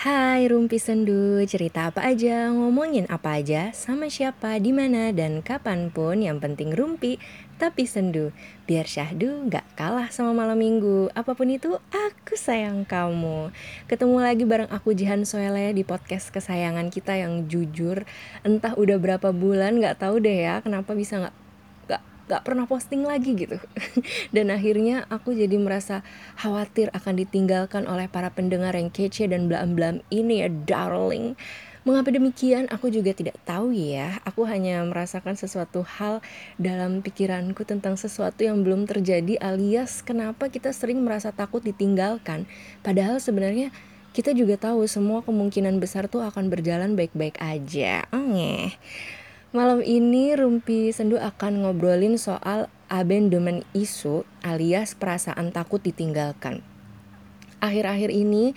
Hai Rumpi Sendu, cerita apa aja, ngomongin apa aja, sama siapa, di mana dan kapan pun yang penting Rumpi, tapi sendu. Biar syahdu gak kalah sama malam minggu. Apa pun itu, aku sayang kamu. Ketemu lagi bareng aku Jihan Soele di podcast kesayangan kita yang jujur. Entah udah berapa bulan gak tahu deh ya kenapa bisa gak gak pernah posting lagi gitu dan akhirnya aku jadi merasa khawatir akan ditinggalkan oleh para pendengar yang kece dan blam-blam ini ya darling Mengapa demikian? Aku juga tidak tahu ya. Aku hanya merasakan sesuatu hal dalam pikiranku tentang sesuatu yang belum terjadi alias kenapa kita sering merasa takut ditinggalkan. Padahal sebenarnya kita juga tahu semua kemungkinan besar tuh akan berjalan baik-baik aja. Oke. Malam ini Rumpi Sendu akan ngobrolin soal abandonment isu alias perasaan takut ditinggalkan. Akhir-akhir ini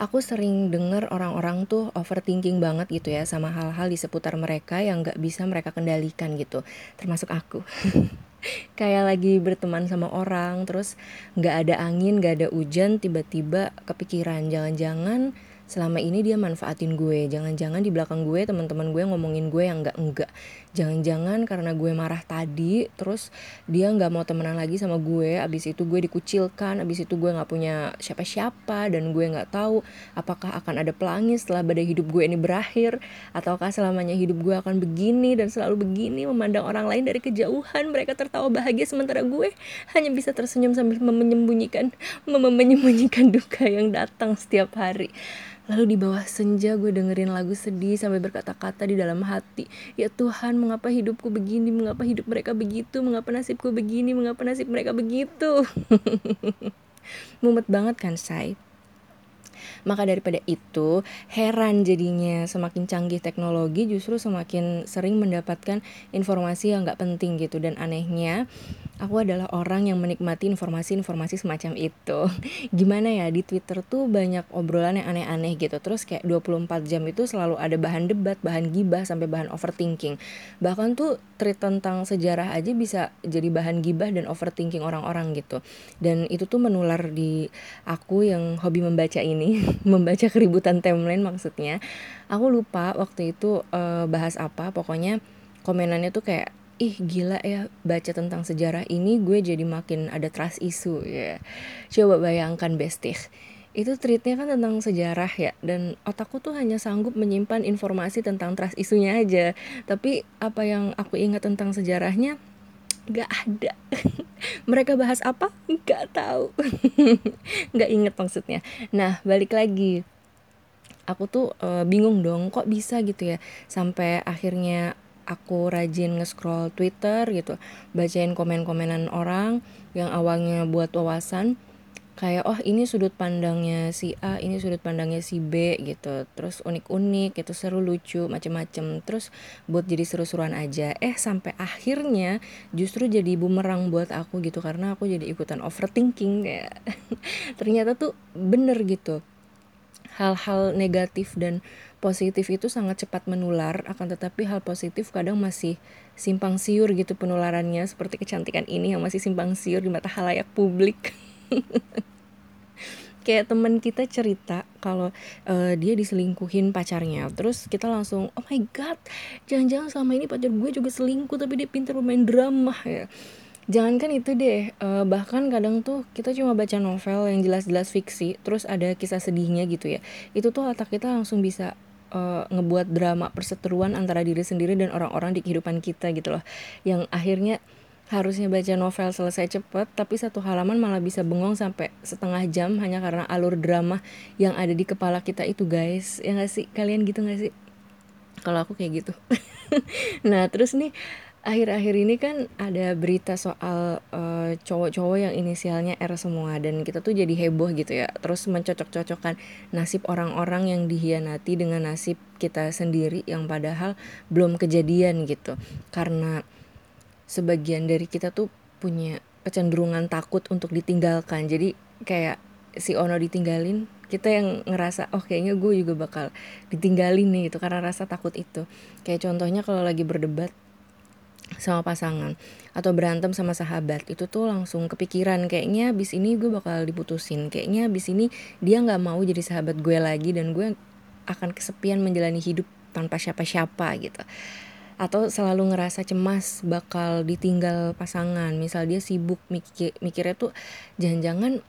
aku sering dengar orang-orang tuh overthinking banget gitu ya sama hal-hal di seputar mereka yang gak bisa mereka kendalikan gitu, termasuk aku. Kayak lagi berteman sama orang, terus gak ada angin, gak ada hujan, tiba-tiba kepikiran jangan-jangan selama ini dia manfaatin gue. Jangan-jangan di belakang gue teman-teman gue ngomongin gue yang enggak enggak. Jangan-jangan karena gue marah tadi terus dia nggak mau temenan lagi sama gue abis itu gue dikucilkan abis itu gue nggak punya siapa-siapa dan gue nggak tahu apakah akan ada pelangi setelah badai hidup gue ini berakhir ataukah selamanya hidup gue akan begini dan selalu begini memandang orang lain dari kejauhan. Mereka tertawa bahagia sementara gue hanya bisa tersenyum sambil menyembunyikan menyembunyikan duka yang datang setiap hari Lalu di bawah senja gue dengerin lagu sedih sampai berkata-kata di dalam hati. Ya Tuhan, mengapa hidupku begini? Mengapa hidup mereka begitu? Mengapa nasibku begini? Mengapa nasib mereka begitu? Mumet banget kan, say? Maka daripada itu, heran jadinya semakin canggih teknologi justru semakin sering mendapatkan informasi yang gak penting gitu. Dan anehnya, aku adalah orang yang menikmati informasi-informasi semacam itu. Gimana ya di Twitter tuh banyak obrolan yang aneh-aneh gitu. Terus kayak 24 jam itu selalu ada bahan debat, bahan gibah sampai bahan overthinking. Bahkan tuh tweet tentang sejarah aja bisa jadi bahan gibah dan overthinking orang-orang gitu. Dan itu tuh menular di aku yang hobi membaca ini, membaca keributan timeline maksudnya. Aku lupa waktu itu uh, bahas apa, pokoknya komenannya tuh kayak ih gila ya baca tentang sejarah ini gue jadi makin ada trust isu ya. Coba bayangkan bestie. Itu tweetnya kan tentang sejarah ya dan otakku tuh hanya sanggup menyimpan informasi tentang trust isunya aja. Tapi apa yang aku ingat tentang sejarahnya gak ada. Mereka bahas apa? Gak tahu. Gak inget maksudnya. Nah balik lagi. Aku tuh e, bingung dong kok bisa gitu ya sampai akhirnya aku rajin nge-scroll Twitter gitu, bacain komen-komenan orang yang awalnya buat wawasan kayak oh ini sudut pandangnya si A, ini sudut pandangnya si B gitu. Terus unik-unik gitu, seru lucu, macem-macem. Terus buat jadi seru-seruan aja. Eh sampai akhirnya justru jadi bumerang buat aku gitu karena aku jadi ikutan overthinking kayak ternyata tuh bener gitu. Hal-hal negatif dan positif itu sangat cepat menular, akan tetapi hal positif kadang masih simpang siur gitu penularannya, seperti kecantikan ini yang masih simpang siur di mata halayak publik. kayak teman kita cerita kalau uh, dia diselingkuhin pacarnya terus kita langsung oh my god jangan-jangan selama ini pacar gue juga selingkuh tapi dia pintar bermain drama ya jangankan itu deh uh, bahkan kadang tuh kita cuma baca novel yang jelas-jelas fiksi terus ada kisah sedihnya gitu ya itu tuh otak kita langsung bisa uh, ngebuat drama perseteruan antara diri sendiri dan orang-orang di kehidupan kita gitu loh. Yang akhirnya harusnya baca novel selesai cepet tapi satu halaman malah bisa bengong sampai setengah jam hanya karena alur drama yang ada di kepala kita itu guys. Ya gak sih? Kalian gitu gak sih? Kalau aku kayak gitu. Nah terus nih akhir-akhir ini kan ada berita soal uh, cowok-cowok yang inisialnya R semua dan kita tuh jadi heboh gitu ya. Terus mencocok-cocokkan nasib orang-orang yang dihianati dengan nasib kita sendiri yang padahal belum kejadian gitu. Karena sebagian dari kita tuh punya kecenderungan takut untuk ditinggalkan. Jadi kayak si Ono ditinggalin kita yang ngerasa oh kayaknya gue juga bakal ditinggalin nih gitu karena rasa takut itu. Kayak contohnya kalau lagi berdebat sama pasangan atau berantem sama sahabat itu tuh langsung kepikiran kayaknya abis ini gue bakal diputusin kayaknya abis ini dia nggak mau jadi sahabat gue lagi dan gue akan kesepian menjalani hidup tanpa siapa-siapa gitu. Atau selalu ngerasa cemas bakal ditinggal pasangan misal dia sibuk mikir mikirnya tuh jangan-jangan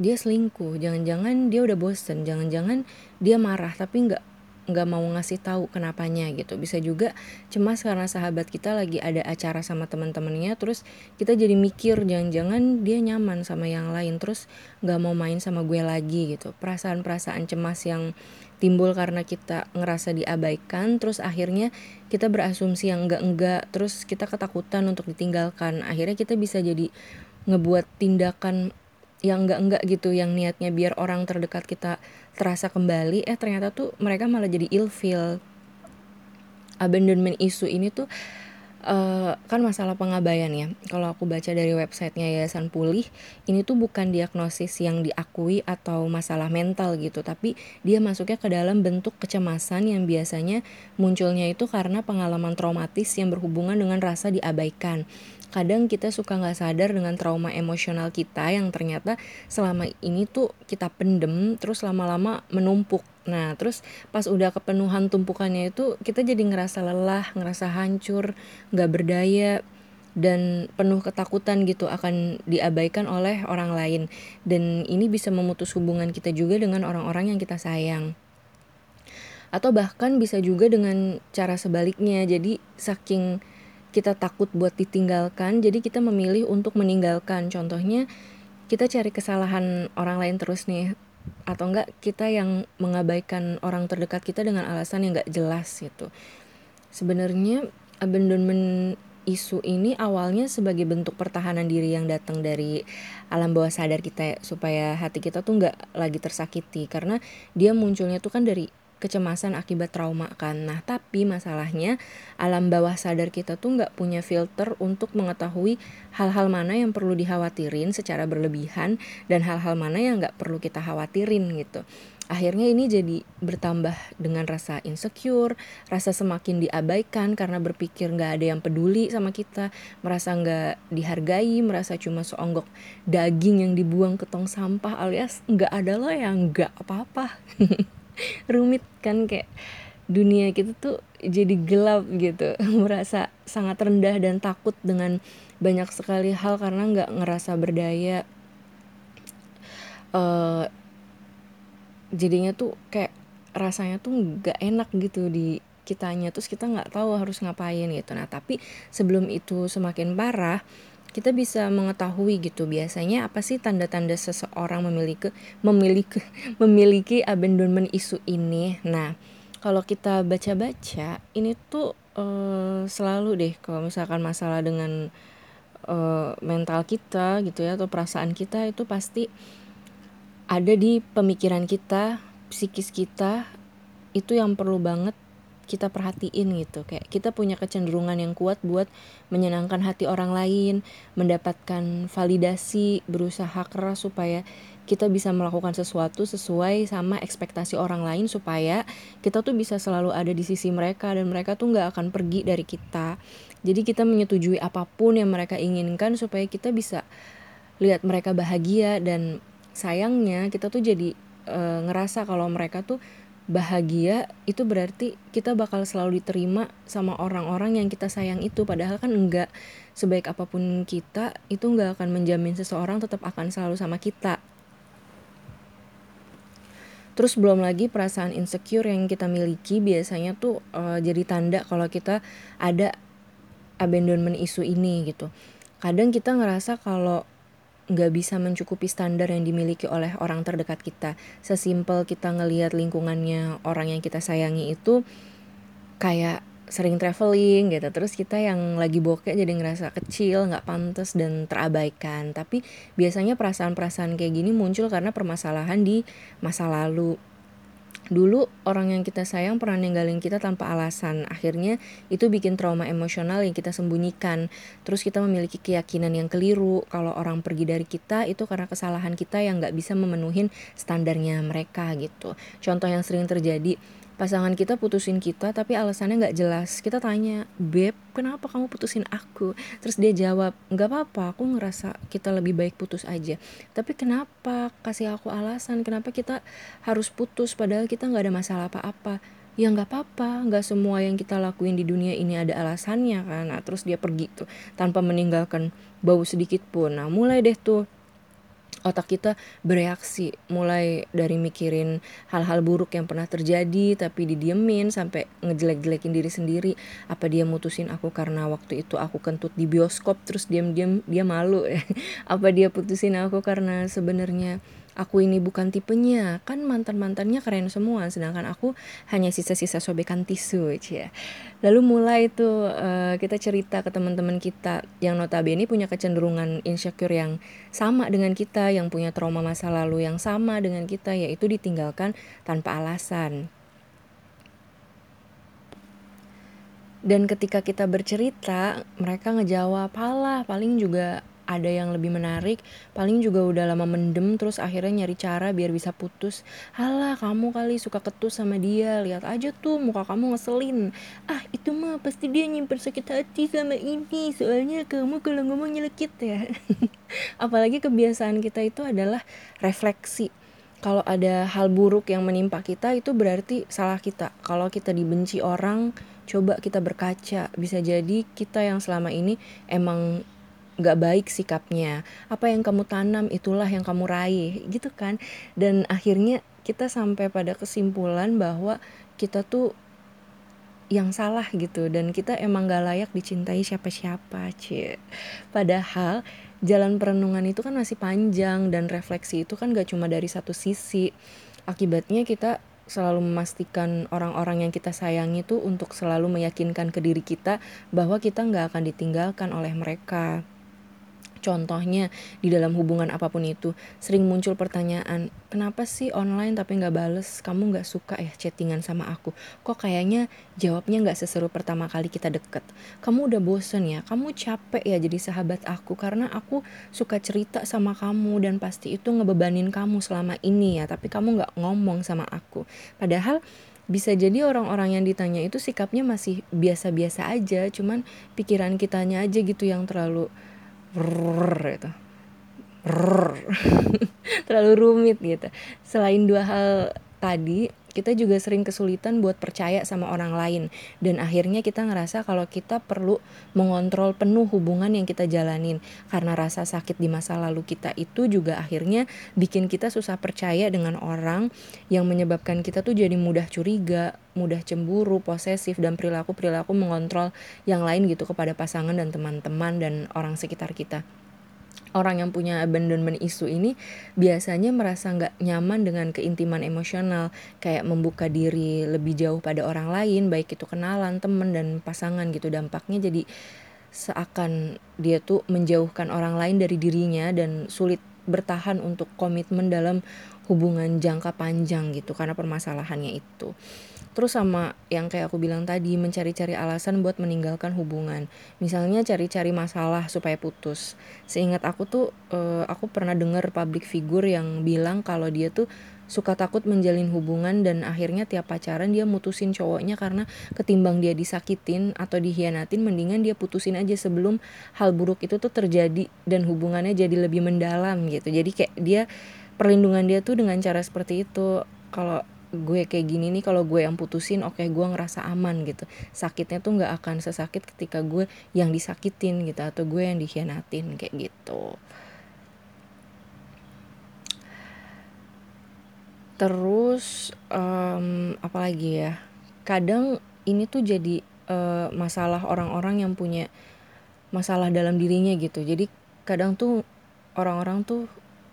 dia selingkuh jangan-jangan dia udah bosen jangan-jangan dia marah tapi nggak nggak mau ngasih tahu kenapanya gitu. Bisa juga cemas karena sahabat kita lagi ada acara sama teman-temannya terus kita jadi mikir jangan-jangan dia nyaman sama yang lain terus nggak mau main sama gue lagi gitu. Perasaan-perasaan cemas yang timbul karena kita ngerasa diabaikan terus akhirnya kita berasumsi yang enggak-enggak terus kita ketakutan untuk ditinggalkan. Akhirnya kita bisa jadi ngebuat tindakan yang enggak-enggak gitu yang niatnya biar orang terdekat kita terasa kembali eh ternyata tuh mereka malah jadi ilfeel. Abandonment isu ini tuh uh, kan masalah pengabaian ya. Kalau aku baca dari websitenya Yayasan Pulih ini tuh bukan diagnosis yang diakui atau masalah mental gitu tapi dia masuknya ke dalam bentuk kecemasan yang biasanya munculnya itu karena pengalaman traumatis yang berhubungan dengan rasa diabaikan. Kadang kita suka nggak sadar dengan trauma emosional kita yang ternyata selama ini tuh kita pendem terus lama-lama menumpuk nah terus pas udah kepenuhan tumpukannya itu kita jadi ngerasa lelah ngerasa hancur nggak berdaya dan penuh ketakutan gitu akan diabaikan oleh orang lain. Dan ini bisa memutus hubungan kita juga dengan orang-orang yang kita sayang. Atau bahkan bisa juga dengan cara sebaliknya. Jadi saking kita takut buat ditinggalkan, jadi kita memilih untuk meninggalkan. Contohnya, kita cari kesalahan orang lain terus nih, atau enggak kita yang mengabaikan orang terdekat kita dengan alasan yang enggak jelas gitu. Sebenarnya abandonment isu ini awalnya sebagai bentuk pertahanan diri yang datang dari alam bawah sadar kita supaya hati kita tuh nggak lagi tersakiti karena dia munculnya tuh kan dari kecemasan akibat trauma kan. Nah, tapi masalahnya alam bawah sadar kita tuh nggak punya filter untuk mengetahui hal-hal mana yang perlu dikhawatirin secara berlebihan dan hal-hal mana yang nggak perlu kita khawatirin gitu. Akhirnya ini jadi bertambah dengan rasa insecure, rasa semakin diabaikan karena berpikir nggak ada yang peduli sama kita, merasa nggak dihargai, merasa cuma seonggok daging yang dibuang ke tong sampah alias nggak ada loh yang nggak apa-apa. rumit kan kayak dunia kita tuh jadi gelap gitu. Merasa sangat rendah dan takut dengan banyak sekali hal karena nggak ngerasa berdaya. Uh, jadinya tuh kayak rasanya tuh nggak enak gitu di kitanya. Terus kita nggak tahu harus ngapain gitu. Nah tapi sebelum itu semakin parah kita bisa mengetahui gitu biasanya apa sih tanda-tanda seseorang memiliki memiliki memiliki abandonment isu ini. Nah, kalau kita baca-baca ini tuh uh, selalu deh kalau misalkan masalah dengan uh, mental kita gitu ya atau perasaan kita itu pasti ada di pemikiran kita, psikis kita itu yang perlu banget kita perhatiin gitu. Kayak kita punya kecenderungan yang kuat buat menyenangkan hati orang lain mendapatkan validasi berusaha keras supaya kita bisa melakukan sesuatu sesuai sama ekspektasi orang lain supaya kita tuh bisa selalu ada di sisi mereka dan mereka tuh nggak akan pergi dari kita. Jadi kita menyetujui apa pun yang mereka inginkan supaya kita bisa lihat mereka bahagia dan sayangnya kita tuh jadi e, ngerasa kalau mereka tuh bahagia itu berarti kita bakal selalu diterima sama orang-orang yang kita sayang itu. Padahal kan enggak. Sebaik apa pun kita itu enggak akan menjamin seseorang tetap akan selalu sama kita. Terus belum lagi perasaan insecure yang kita miliki biasanya tuh uh, jadi tanda kalau kita ada abandonment isu ini gitu. Kadang kita ngerasa kalau nggak bisa mencukupi standar yang dimiliki oleh orang terdekat kita. Sesimpel kita ngelihat lingkungannya orang yang kita sayangi itu kayak sering traveling gitu. Terus kita yang lagi bokeh jadi ngerasa kecil nggak pantas dan terabaikan. Tapi biasanya perasaan-perasaan kayak gini muncul karena permasalahan di masa lalu Dulu orang yang kita sayang pernah ninggalin kita tanpa alasan. Akhirnya itu bikin trauma emosional yang kita sembunyikan. Terus kita memiliki keyakinan yang keliru kalau orang pergi dari kita itu karena kesalahan kita yang nggak bisa memenuhi standarnya mereka gitu. Contoh yang sering terjadi pasangan kita putusin kita tapi alasannya nggak jelas. Kita tanya beb kenapa kamu putusin aku? Terus dia jawab nggak apa-apa aku ngerasa kita lebih baik putus aja. Tapi kenapa kasih aku alasan? Kenapa kita harus putus padahal kita nggak ada masalah apa-apa? Ya nggak apa-apa nggak semua yang kita lakuin di dunia ini ada alasannya kan. Nah, terus dia pergi tuh tanpa meninggalkan bau sedikit pun. Nah mulai deh tuh otak kita bereaksi mulai dari mikirin hal-hal buruk yang pernah terjadi tapi didiemin sampai ngejelek-jelekin diri sendiri. Apa dia mutusin aku karena waktu itu aku kentut di bioskop terus diam-diam dia malu ya? Apa dia putusin aku karena sebenarnya aku ini bukan tipenya. Kan mantan mantannya keren semua sedangkan aku hanya sisa-sisa sobekan tisu ya. Lalu mulai tuh uh, kita cerita ke teman-teman kita yang notabene punya kecenderungan insecure yang sama dengan kita yang punya trauma masa lalu yang sama dengan kita yaitu ditinggalkan tanpa alasan. Dan ketika kita bercerita mereka ngejawab halah paling juga ada yang lebih menarik paling juga udah lama mendem terus akhirnya nyari cara biar bisa putus. Halah kamu kali suka ketus sama dia lihat aja tuh muka kamu ngeselin. Ah itu mah pasti dia nyimpen sakit hati sama ini soalnya kamu kalau ngomong nyelekit ya. Apalagi kebiasaan kita itu adalah refleksi. Kalau ada hal buruk yang menimpa kita itu berarti salah kita. Kalau kita dibenci orang coba kita berkaca. Bisa jadi kita yang selama ini emang gak baik sikapnya. Apa yang kamu tanam itulah yang kamu raih gitu kan? Dan akhirnya kita sampai pada kesimpulan bahwa kita tuh yang salah gitu. Dan kita emang gak layak dicintai siapa-siapa cie. Padahal jalan perenungan itu kan masih panjang dan refleksi itu kan gak cuma dari satu sisi. Akibatnya kita selalu memastikan orang-orang yang kita sayangi itu untuk selalu meyakinkan ke diri kita bahwa kita nggak akan ditinggalkan oleh mereka. Contohnya di dalam hubungan apa pun itu sering muncul pertanyaan kenapa sih online tapi nggak bales? Kamu nggak suka ya chattingan sama aku? Kok kayaknya jawabnya nggak seseru pertama kali kita deket? Kamu udah bosen ya? Kamu capek ya jadi sahabat aku karena aku suka cerita sama kamu dan pasti itu ngebebanin kamu selama ini ya tapi kamu nggak ngomong sama aku. Padahal bisa jadi orang-orang yang ditanya itu sikapnya masih biasa-biasa aja cuman pikiran kitanya aja gitu yang terlalu rrr, gitu rrr. terlalu rumit gitu selain dua hal tadi kita juga sering kesulitan buat percaya sama orang lain. Dan akhirnya kita ngerasa kalau kita perlu mengontrol penuh hubungan yang kita jalanin. Karena rasa sakit di masa lalu kita itu juga akhirnya bikin kita susah percaya dengan orang yang menyebabkan kita tuh jadi mudah curiga, mudah cemburu, posesif dan perilaku-perilaku mengontrol yang lain gitu kepada pasangan dan teman-teman dan orang sekitar kita orang yang punya abandonment isu ini biasanya merasa nggak nyaman dengan keintiman emosional. Kayak membuka diri lebih jauh pada orang lain baik itu kenalan temen dan pasangan gitu. Dampaknya jadi seakan dia tuh menjauhkan orang lain dari dirinya dan sulit bertahan untuk komitmen dalam hubungan jangka panjang gitu karena permasalahannya itu Terus sama yang kayak aku bilang tadi, mencari-cari alasan buat meninggalkan hubungan. Misalnya cari-cari masalah supaya putus. Seingat aku tuh, uh, aku pernah dengar public figure yang bilang kalau dia tuh suka takut menjalin hubungan dan akhirnya tiap pacaran dia mutusin cowoknya karena ketimbang dia disakitin atau dihianatin mendingan dia putusin aja sebelum hal buruk itu tuh terjadi dan hubungannya jadi lebih mendalam gitu jadi kayak dia perlindungan dia tuh dengan cara seperti itu kalau gue kayak gini nih kalau gue yang putusin oke okay, gue ngerasa aman gitu. Sakitnya tuh nggak akan sesakit ketika gue yang disakitin gitu atau gue yang dikhianatin kayak gitu. Terus um, apalagi ya? Kadang ini tuh jadi uh, masalah orang-orang yang punya masalah dalam dirinya gitu. Jadi kadang tuh orang-orang tuh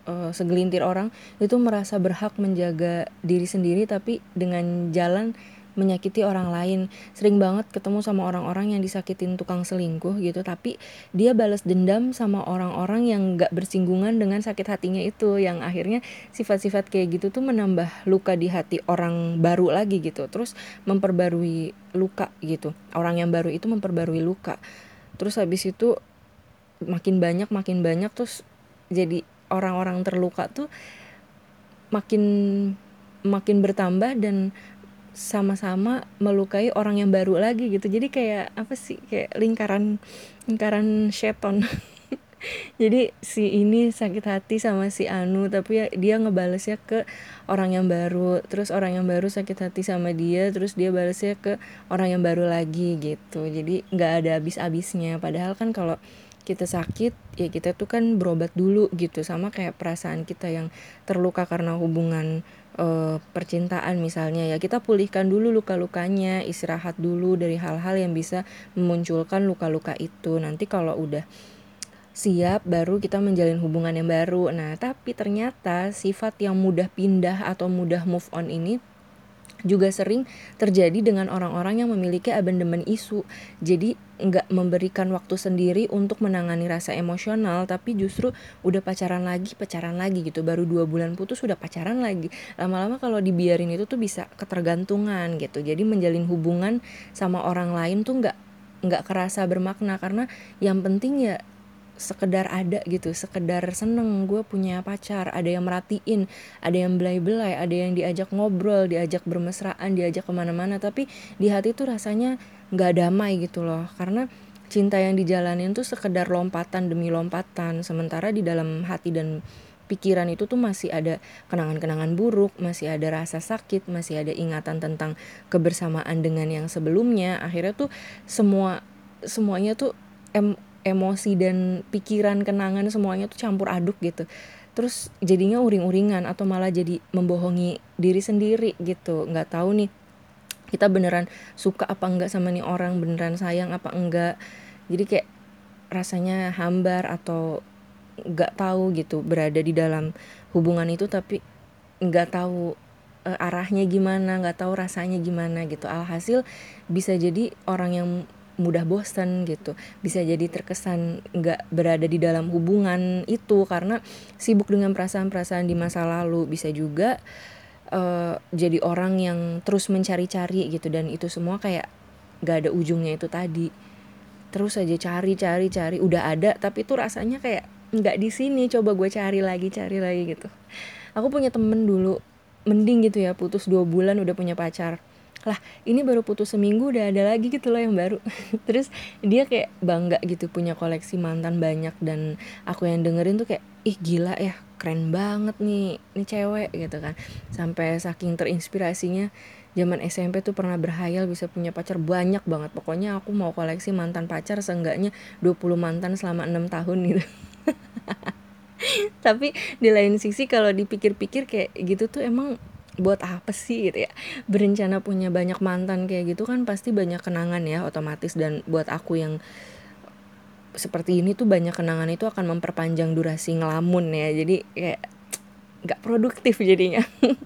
uh, segelintir orang itu merasa berhak menjaga diri sendiri tapi dengan jalan menyakiti orang lain. Sering banget ketemu sama orang-orang yang disakitin tukang selingkuh gitu tapi dia balas dendam sama orang-orang yang gak bersinggungan dengan sakit hatinya itu yang akhirnya sifat-sifat kayak gitu tuh menambah luka di hati orang baru lagi gitu terus memperbarui luka gitu. Orang yang baru itu memperbarui luka. Terus habis itu makin banyak makin banyak terus jadi orang-orang terluka tuh makin makin bertambah dan sama-sama melukai orang yang baru lagi gitu. Jadi kayak apa sih? Kayak lingkaran lingkaran seton jadi si ini sakit hati sama si Anu tapi ya dia ngebalesnya ke orang yang baru. Terus orang yang baru sakit hati sama dia terus dia balesnya ke orang yang baru lagi gitu. Jadi nggak ada habis-habisnya. Padahal kan kalau kita sakit ya kita tuh kan berobat dulu gitu. Sama kayak perasaan kita yang terluka karena hubungan uh, percintaan misalnya. Ya kita pulihkan dulu luka-lukanya istirahat dulu dari hal-hal yang bisa memunculkan luka-luka itu. Nanti kalau udah siap baru kita menjalin hubungan yang baru. Nah, tapi ternyata sifat yang mudah pindah atau mudah move on ini juga sering terjadi dengan orang-orang yang memiliki abandemen isu. Jadi nggak memberikan waktu sendiri untuk menangani rasa emosional, tapi justru udah pacaran lagi, pacaran lagi gitu. Baru dua bulan putus sudah pacaran lagi. Lama-lama kalau dibiarin itu tuh bisa ketergantungan gitu. Jadi menjalin hubungan sama orang lain tuh nggak nggak kerasa bermakna karena yang penting ya sekedar ada gitu sekedar seneng gue punya pacar ada yang merhatiin ada yang belai-belai ada yang diajak ngobrol diajak bermesraan diajak ke mana-mana tapi di hati tuh rasanya nggak damai gitu loh karena cinta yang dijalanin tuh sekedar lompatan demi lompatan sementara di dalam hati dan pikiran itu tuh masih ada kenangan-kenangan buruk, masih ada rasa sakit, masih ada ingatan tentang kebersamaan dengan yang sebelumnya. Akhirnya tuh semua semuanya tuh em emosi dan pikiran kenangan semuanya tuh campur aduk gitu. Terus jadinya uring-uringan atau malah jadi membohongi diri sendiri gitu. Nggak tahu nih kita beneran suka apa enggak sama nih orang? Beneran sayang apa enggak jadi kayak rasanya hambar atau nggak tahu gitu berada di dalam hubungan itu tapi nggak tahu e, arahnya gimana nggak tahu rasanya gimana gitu. Alhasil bisa jadi orang yang mudah bosan gitu. Bisa jadi terkesan nggak berada di dalam hubungan itu karena sibuk dengan perasaan-perasaan di masa lalu. Bisa juga uh, jadi orang yang terus mencari-cari gitu dan itu semua kayak nggak ada ujungnya itu tadi. Terus aja cari cari cari udah ada tapi itu rasanya kayak nggak di sini coba gue cari lagi cari lagi gitu. Aku punya temen dulu mending gitu ya putus dua bulan udah punya pacar lah ini baru putus seminggu udah ada lagi gitu loh yang baru. Terus dia kayak bangga gitu punya koleksi mantan banyak dan aku yang dengerin tuh kayak ih gila ya keren banget nih ini cewek gitu kan. Sampai saking terinspirasinya zaman SMP tuh pernah berhayal bisa punya pacar banyak banget. Pokoknya aku mau koleksi mantan pacar seenggaknya 20 mantan selama enam tahun gitu. Tapi di lain sisi kalau dipikir-pikir kayak gitu tuh emang buat apa sih gitu ya? Berencana punya banyak mantan kayak gitu kan pasti banyak kenangan ya otomatis. Dan buat aku yang seperti ini tuh banyak kenangan itu akan memperpanjang durasi ngelamun ya. Jadi kayak nggak produktif jadinya.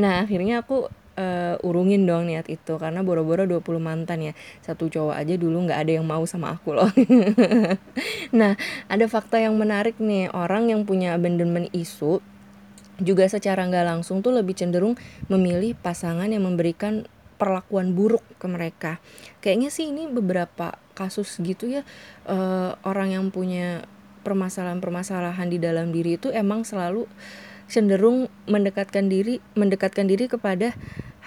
Nah akhirnya aku uh, urungin dong niat itu. Karena boro-boro 20 mantan ya. Satu cowok aja dulu nggak ada yang mau sama aku loh. Nah ada fakta yang menarik nih. Orang yang punya abandonment isu juga secara nggak langsung tuh lebih cenderung memilih pasangan yang memberikan perlakuan buruk ke mereka. Kayaknya sih ini beberapa kasus gitu ya uh, orang yang punya permasalahan-permasalahan di dalam diri itu emang selalu cenderung mendekatkan diri mendekatkan diri kepada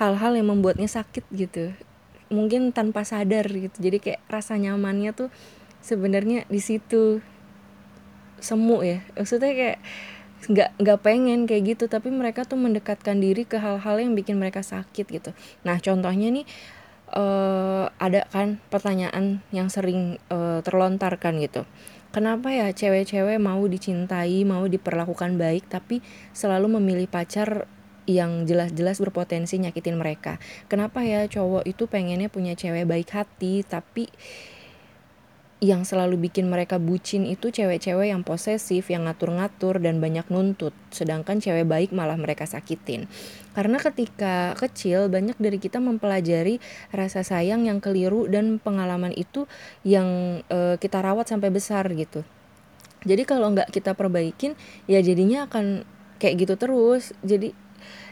hal-hal yang membuatnya sakit gitu. Mungkin tanpa sadar gitu. Jadi kayak rasa nyamannya tuh sebenarnya di situ semu ya. Maksudnya kayak nggak nggak pengen kayak gitu. Tapi mereka tuh mendekatkan diri ke hal-hal yang bikin mereka sakit gitu. Nah contohnya nih uh, ada kan pertanyaan yang sering uh, terlontarkan gitu. Kenapa ya cewek-cewek mau dicintai mau diperlakukan baik tapi selalu memilih pacar yang jelas-jelas berpotensi nyakitin mereka? Kenapa ya cowok itu pengennya punya cewek baik hati tapi yang selalu bikin mereka bucin itu cewek-cewek yang posesif, yang ngatur-ngatur dan banyak nuntut. Sedangkan cewek baik malah mereka sakitin. Karena ketika kecil banyak dari kita mempelajari rasa sayang yang keliru dan pengalaman itu yang e, kita rawat sampai besar gitu. Jadi kalau nggak kita perbaikin ya jadinya akan kayak gitu terus. Jadi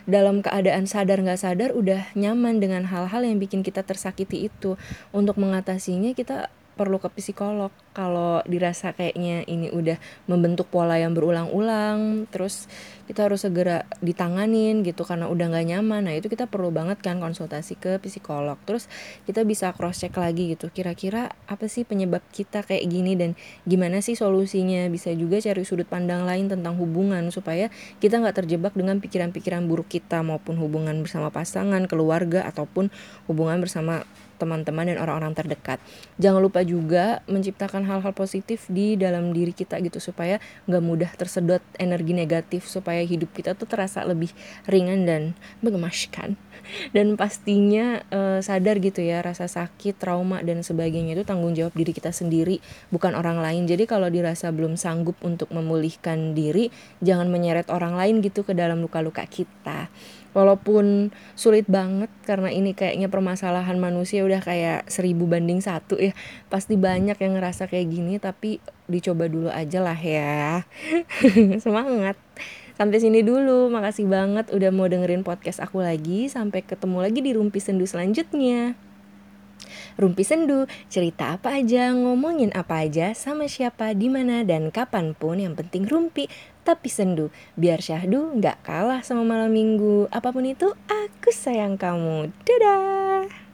dalam keadaan sadar nggak sadar udah nyaman dengan hal-hal yang bikin kita tersakiti itu. Untuk mengatasinya kita perlu ke psikolog. Kalau dirasa kayaknya ini udah membentuk pola yang berulang-ulang terus kita harus segera ditanganin gitu karena udah nggak nyaman nah itu kita perlu banget kan konsultasi ke psikolog. Terus kita bisa cross check lagi gitu kira-kira apa sih penyebab kita kayak gini dan gimana sih solusinya? Bisa juga cari sudut pandang lain tentang hubungan supaya kita nggak terjebak dengan pikiran-pikiran buruk kita maupun hubungan bersama pasangan keluarga ataupun hubungan bersama teman-teman dan orang-orang terdekat. Jangan lupa juga menciptakan hal-hal positif di dalam diri kita gitu supaya nggak mudah tersedot energi negatif supaya hidup kita tuh terasa lebih ringan dan mengemaskan. Dan pastinya uh, sadar gitu ya rasa sakit, trauma dan sebagainya itu tanggung jawab diri kita sendiri bukan orang lain. Jadi kalau dirasa belum sanggup untuk memulihkan diri, jangan menyeret orang lain gitu ke dalam luka-luka kita walaupun sulit banget karena ini kayaknya permasalahan manusia udah kayak seribu banding satu ya. Pasti banyak yang ngerasa kayak gini tapi dicoba dulu aja lah ya. Semangat. Sampai sini dulu. Makasih banget udah mau dengerin podcast aku lagi. Sampai ketemu lagi di rumpi sendu selanjutnya. Rumpi Sendu, cerita apa aja, ngomongin apa aja, sama siapa, di mana dan kapan pun. Yang penting rumpi tapi sendu. Biar syahdu nggak kalah sama malam minggu. Apa pun itu, aku sayang kamu. Dadah!